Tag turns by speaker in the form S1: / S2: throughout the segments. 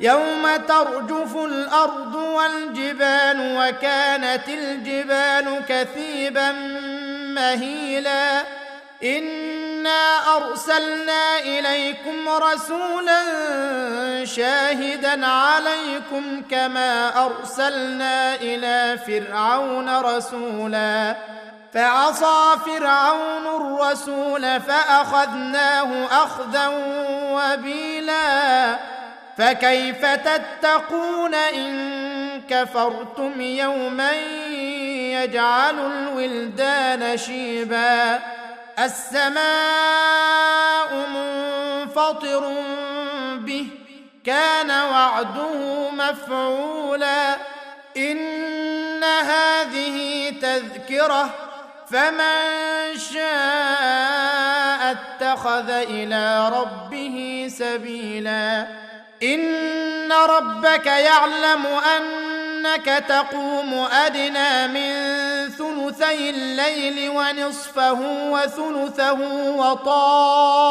S1: يوم ترجف الأرض والجبال وكانت الجبال كثيبا مهيلا. إنا أرسلنا إليكم رسولا شاهدا عليكم كما أرسلنا إلى فرعون رسولا. فعصى فرعون الرسول فأخذناه أخذا وبيلا. فكيف تتقون إن كفرتم يوما يجعل الولدان شيبا السماء منفطر به كان وعده مفعولا إن هذه تذكرة فمن شاء اتخذ إلى ربه سبيلا إن ربك يعلم أنك تقوم أدنى من ثلثي الليل ونصفه وثلثه وطائفة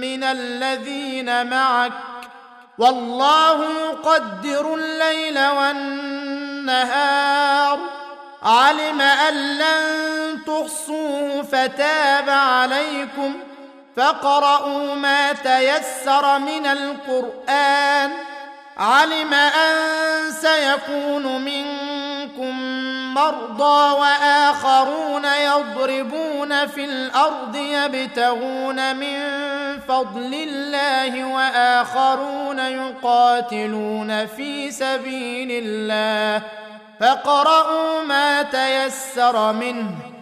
S1: من الذين معك والله يقدر الليل والنهار. علم أن لن تحصوه فتاب عليكم فاقرؤوا ما تيسر من القرآن. علم أن سيكون منكم مرضى وآخرون يضربون في الأرض يبتغون من فضل الله وآخرون يقاتلون في سبيل الله. فاقرؤوا ما تيسر منه.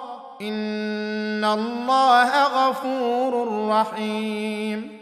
S1: ان الله غفور رحيم